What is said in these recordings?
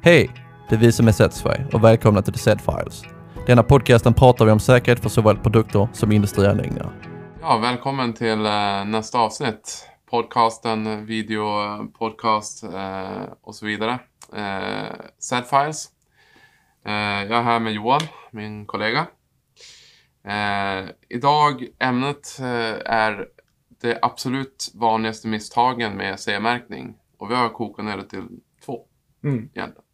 Hej! Det är vi som är Setsfy och välkomna till The Set Files. Denna podcasten pratar vi om säkerhet för såväl produkter som industrianläggningar. Ja, välkommen till eh, nästa avsnitt. Podcasten, videopodcast eh, och så vidare. Eh, Set Files. Eh, jag är här med Johan, min kollega. Eh, idag, ämnet eh, är det absolut vanligaste misstagen med CE-märkning. Och vi har kokat ner det till två Mm. egentligen.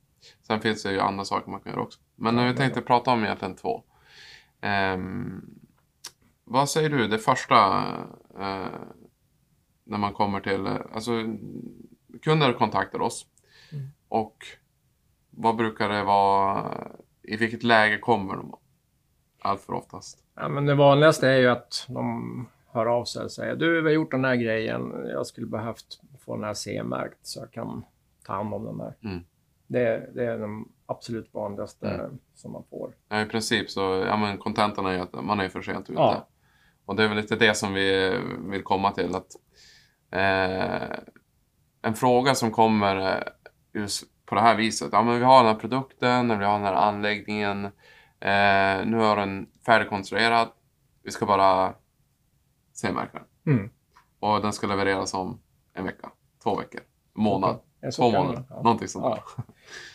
Sen finns det ju andra saker man kan göra också. Men nu tänkte jag prata om egentligen två. Ehm, vad säger du, det första eh, när man kommer till, alltså kunder kontaktar oss. Mm. Och vad brukar det vara, i vilket läge kommer de allt för oftast? Ja, men det vanligaste är ju att de hör av sig och säger du, vi har gjort den här grejen. Jag skulle behövt få den här CE-märkt så jag kan ta hand om den där. Mm. Det, det är de absolut vanligaste Mm. som man får. Ja, I princip så, ja men kontentan är ju att man är för sent ute. Ja. Och det är väl lite det som vi vill komma till. att eh, En fråga som kommer eh, just på det här viset. Ja men vi har den här produkten, vi har den här anläggningen. Eh, nu har den färdigkonstruerad. Vi ska bara CE-märka den. Mm. Och den ska levereras om en vecka, två veckor, en månad, så två månader. Ja. Någonting sånt. Ja.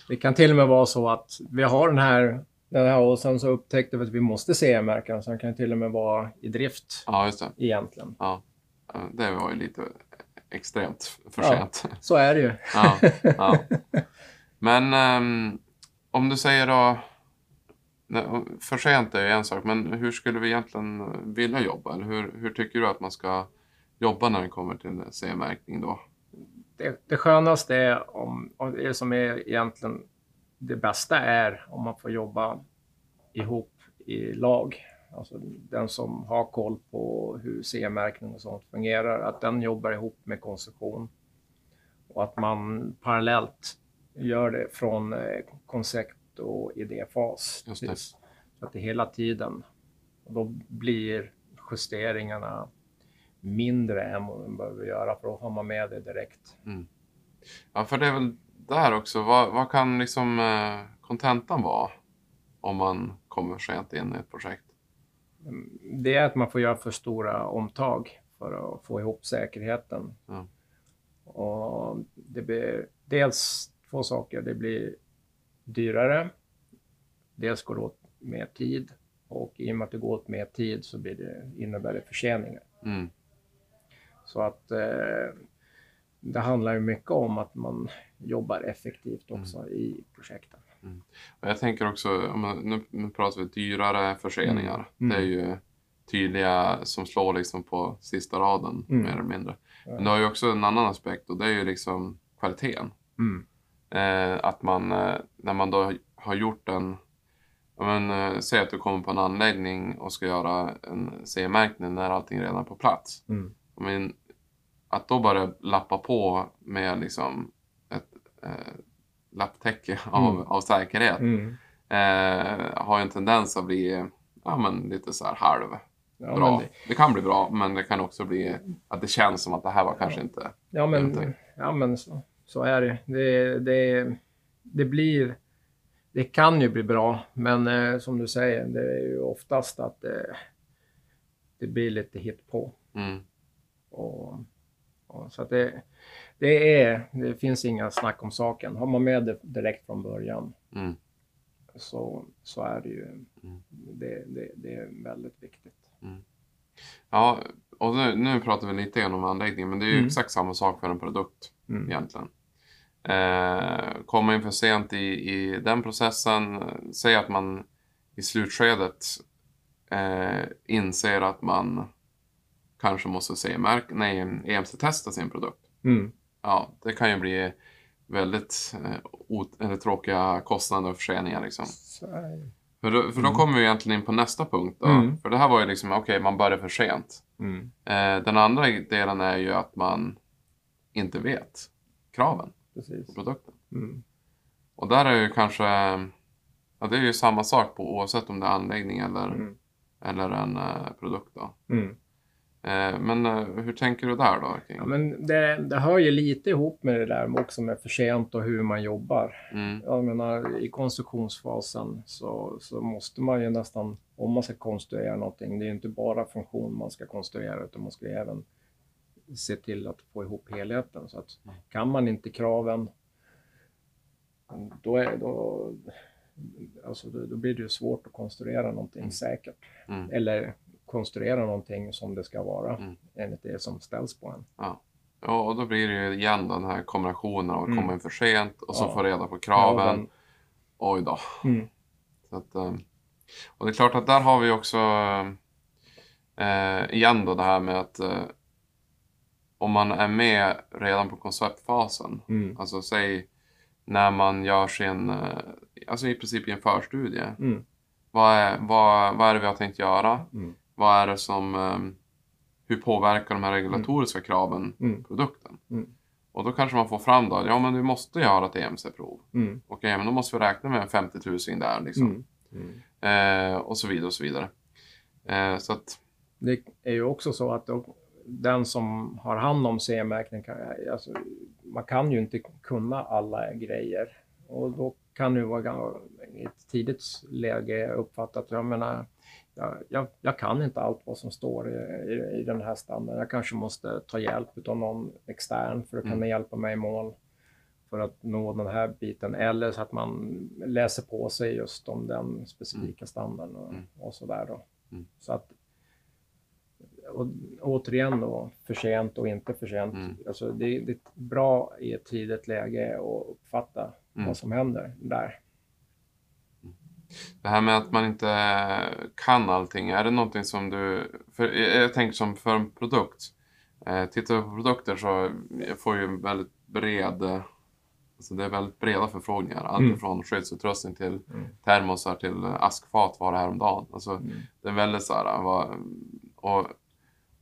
Det kan till och med vara så att vi har den här, den här och sen så upptäckte vi att vi måste CE-märka. Så den kan till och med vara i drift Ja, just det. egentligen. Ja. Det var ju lite extremt för Ja. sent. Så är det ju. Ja, ja. Men ehm, om du säger då, för sent är ju en sak, men hur skulle vi egentligen vilja jobba? Eller hur, hur tycker du att man ska jobba när det kommer till CE-märkning då? Det, det skönaste är om, och det som är egentligen det bästa är om man får jobba ihop i lag. Alltså den som har koll på hur CE-märkning och sånt fungerar, att den jobbar ihop med konstruktion. Och att man parallellt gör det från eh, koncept och idéfas. Just det. Så att det hela tiden, och då blir justeringarna mindre än vad man behöver göra för då har man med det direkt. Ja, för det är väl där också, vad, vad kan liksom eh, kontentan vara om man kommer sent in i ett projekt? Det är att man får göra för stora omtag för att få ihop säkerheten. Ja. Och det blir dels två saker. Det blir dyrare. Dels går det åt mer tid. Och i och med att det går åt mer tid så blir det, innebär det förseningar. Mm. Så att eh, det handlar ju mycket om att man jobbar effektivt Mm. också i projekten. Och jag tänker också, nu, nu pratar vi dyrare förseningar. Mm. Det är ju tydliga som slår liksom på sista raden Mm. mer eller mindre. Men det har ju också en annan aspekt och det är ju liksom kvaliteten. Mm. Eh, att man, eh, när man då har gjort en, men, eh, säg att du kommer på en anläggning och ska göra en CE-märkning när allting redan är på plats. Mm. Men att då bara lappa på med liksom ett eh, lapptäcke av, Mm. av säkerhet Mm. eh, har ju en tendens att bli ja, men lite så här halv Ja, bra. Det... det- kan bli bra, men det kan också bli att det känns som att det här var kanske inte... Ja, men, Någonting. ja, men så, så är det. Det, det. det blir... Det kan ju bli bra, men eh, som du säger, det är ju oftast att det, det blir lite hit på. Mm, Och, och, så det, det, är, det finns inga snack om saken. Har man med det direkt från början mm, så, så är det ju Mm. det, det, det är väldigt viktigt. ja, och nu, nu pratar vi lite grann om anläggningen, men det är ju Mm. exakt samma sak för en produkt Mm. egentligen. Eh, komma in för sent i, i den processen, säg att man i slutskedet eh, inser att man kanske måste CE-märka, nej, EMC-testa sin produkt. Mm. Ja, det kan ju bli väldigt eh, tråkiga kostnader och förseningar. Liksom. För, då, för då kommer vi egentligen in på nästa punkt. Då. Mm. För det här var ju liksom, okej, man börjar för sent. Mm. Eh, den andra delen är ju att man inte vet kraven på Precis. produkten. Mm. Och där är ju kanske, ja det är ju samma sak på oavsett om det är anläggning eller, Mm. eller en eh, produkt. Då. Mm. Eh, men eh, hur tänker du där då? Ja, men det, det hör ju lite ihop med det där också med förtjänt och hur man jobbar. Mm, Jag menar, i konstruktionsfasen så, så måste man ju nästan, om man ska konstruera någonting, det är ju inte bara funktion man ska konstruera, utan man ska ju även se till att få ihop helheten. Så att kan man inte kraven, då, är, då, alltså då, då blir det ju svårt att konstruera någonting Mm. säkert. mm, Eller konstruera någonting som det ska vara, Mm. enligt det som ställs på en. ja. ja, och då blir det ju igen den här kombinationen av att Mm. komma in för sent och så Ja. få reda på kraven. Kraven. Oj då. Mm. Så att, eh, och det är klart att där har vi också eh, igen då det här med att eh, om man är med redan på konceptfasen, Mm. alltså säg när man gör sin, eh, alltså i princip i en förstudie. Mm. Vad är, vad, vad är det vi har tänkt göra? Mm. Vad är det som, eh, hur påverkar de här regulatoriska kraven Mm. produkten? Mm. Och då kanske man får fram då, ja men vi måste göra ett EMC-prov. Mm. Okej, men då måste vi räkna med en 50 000 där liksom. Mm. Mm. Eh, och så vidare och så vidare. Eh, så att, Det är ju också så att då, den som har hand om CE-märkning, alltså, man kan ju inte kunna alla grejer. Och då kan det vara i ett tidigt läge uppfatta att jag menar, jag, jag, jag kan inte allt vad som står i, i, i den här standarden. Jag kanske måste ta hjälp av någon extern för att kunna Mm. hjälpa mig i mål för att nå den här biten. Eller så att man läser på sig just om den specifika standarden och, Mm. och sådär då. Mm. Så att och återigen då, för sent och inte för sent. Mm. Alltså det, det är bra i ett tidigt läge att uppfatta Mm. vad som händer där. Det här med att man inte kan allting, är det någonting som du... För jag tänker som för en produkt. Eh, tittar vi på produkter så får ju en väldigt bred... eh, Alltså det är väldigt breda förfrågningar. Allt Mm. från skyddsutrustning till Mm. termosar till eh, askfat var det häromdagen. Alltså, Mm. Det är väldigt så här, vad, och,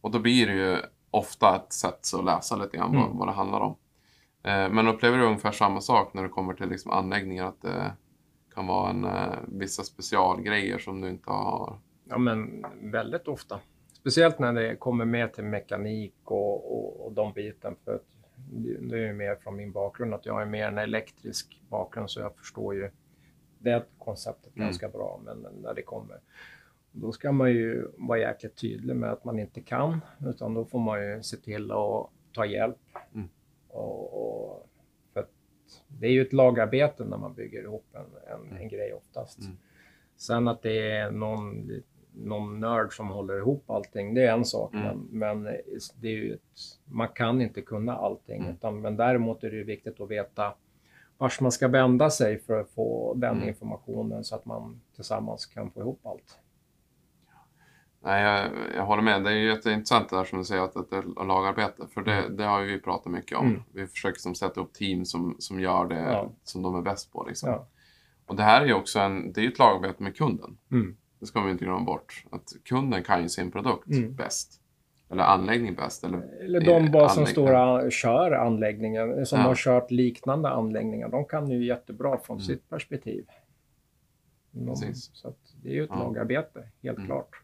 och då blir det ju ofta ett sätt att läsa lite grann vad, Mm. vad det handlar om. Eh, men upplever du ungefär samma sak när det kommer till liksom anläggningar? Att det kan vara en, eh, vissa specialgrejer som du inte har? Ja, men väldigt ofta. Speciellt när det kommer med till mekanik och, och, och de biten. För att det är ju mer från min bakgrund att jag är mer en elektrisk bakgrund så jag förstår ju det konceptet Mm. ganska bra. Men när det kommer, då ska man ju vara jäkligt tydlig med att man inte kan. Utan då får man ju se till att ta hjälp. Mm. Och, och, det är ju ett lagarbete när man bygger ihop en, en, en grej oftast. Mm. Sen att det är någon, någon nörd som håller ihop allting, det är en sak. Mm. Men, men det är ju ett, man kan inte kunna allting. Mm. Utan, men däremot är det ju viktigt att veta vart man ska vända sig för att få den Mm. informationen så att man tillsammans kan få ihop allt. Nej, jag, jag håller med. Det är jätteintressant det där som du säger att, att det är lagarbete. För det, det har vi pratat mycket om. Mm. Vi försöker som sätta upp team som, som gör det Ja. som de är bäst på. Liksom. Ja. Och det här är ju också en, det är ett lagarbete med kunden. Mm. Det ska vi inte glömma bort. Att kunden kan ju sin produkt Mm. bäst. Eller anläggning bäst. Eller, Eller de bara som står och kör anläggningen, som Ja. har kört liknande anläggningar, de kan ju jättebra från Mm. sitt perspektiv. De, så det är ju ett lagarbete, helt Mm. klart.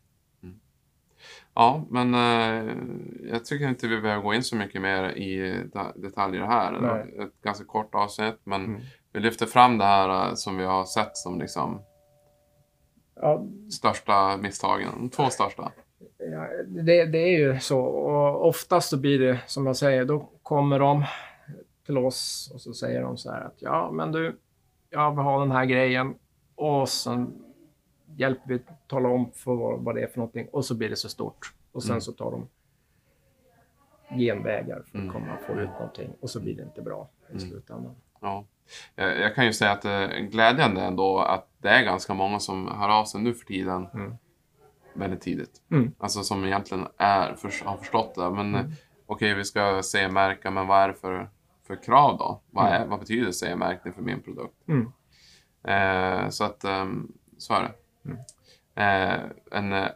Ja, men eh, jag tycker inte vi behöver gå in så mycket mer i detaljer här. Nej. ett ganska kort avsnitt, men Mm. vi lyfter fram det här eh, som vi har sett som liksom Ja, största misstagen. De två största. Ja, det, det är ju så. Och oftast så blir det som jag säger, då kommer de till oss och så säger de så här att ja, men du, jag vill ha den här grejen och sen hjälper vi tala om för vad, det är för någonting och så blir det så stort. Och sen Mm. så tar de genvägar för att Mm. komma och få ut någonting och så blir det inte bra i Mm. slutändan. Ja. Jag, kan ju säga att det är glädjande ändå att det är ganska många som hör av sig nu för tiden Mm. väldigt tidigt. Mm. Alltså som egentligen är, för, har förstått det. Men Mm. eh, okej, vi ska CE-märka, men vad är det för, för krav då? Vad, är, Mm. vad betyder CE-märkning för min produkt? Mm. Eh, så att, ehm, så är det. Eh, en eh,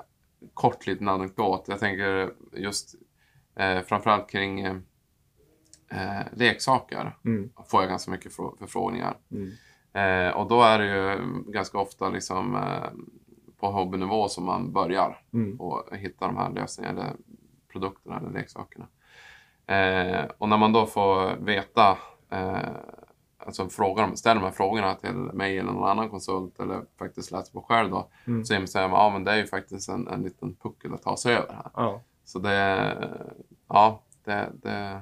kort liten anekdot. Jag tänker just eh, framförallt kring eh, eh, leksaker. Mm. Får jag ganska mycket frå- förfrågningar. Mm. Eh, och då är det ju ganska ofta liksom eh, på hobbynivå som man börjar Mm. och hitta de här lösningarna eller produkterna eller leksakerna. Och när man då får veta, alltså frågar, ställer de här frågorna till mig eller någon annan konsult eller faktiskt läser på själv då, Mm. så inser man, ja men det är ju faktiskt en, en liten puckel att ta sig över här. Ja. Så det, ja, det, det,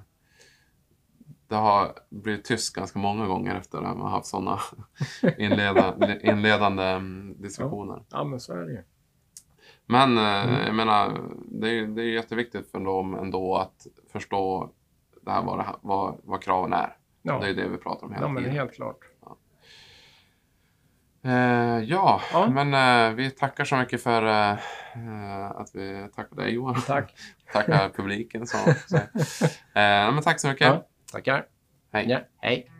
det har blivit tyst ganska många gånger efter här. Man haft sådana inleda, inledande mm, diskussioner. ja, men så är det ju. Men eh, Mm. jag menar, det är, det är jätteviktigt för dem ändå att förstå det här, vad, det, här- vad, vad kraven är. Ja, Det är det vi pratar om hela ja men tiden. helt klart. Eh, ja, Ja. men eh, vi tackar så mycket för eh, att vi tackar dig Johan. Tack. tackar publiken. Så, så. Eh, men tack så mycket. Ja, tackar. Hej. Ja, hej.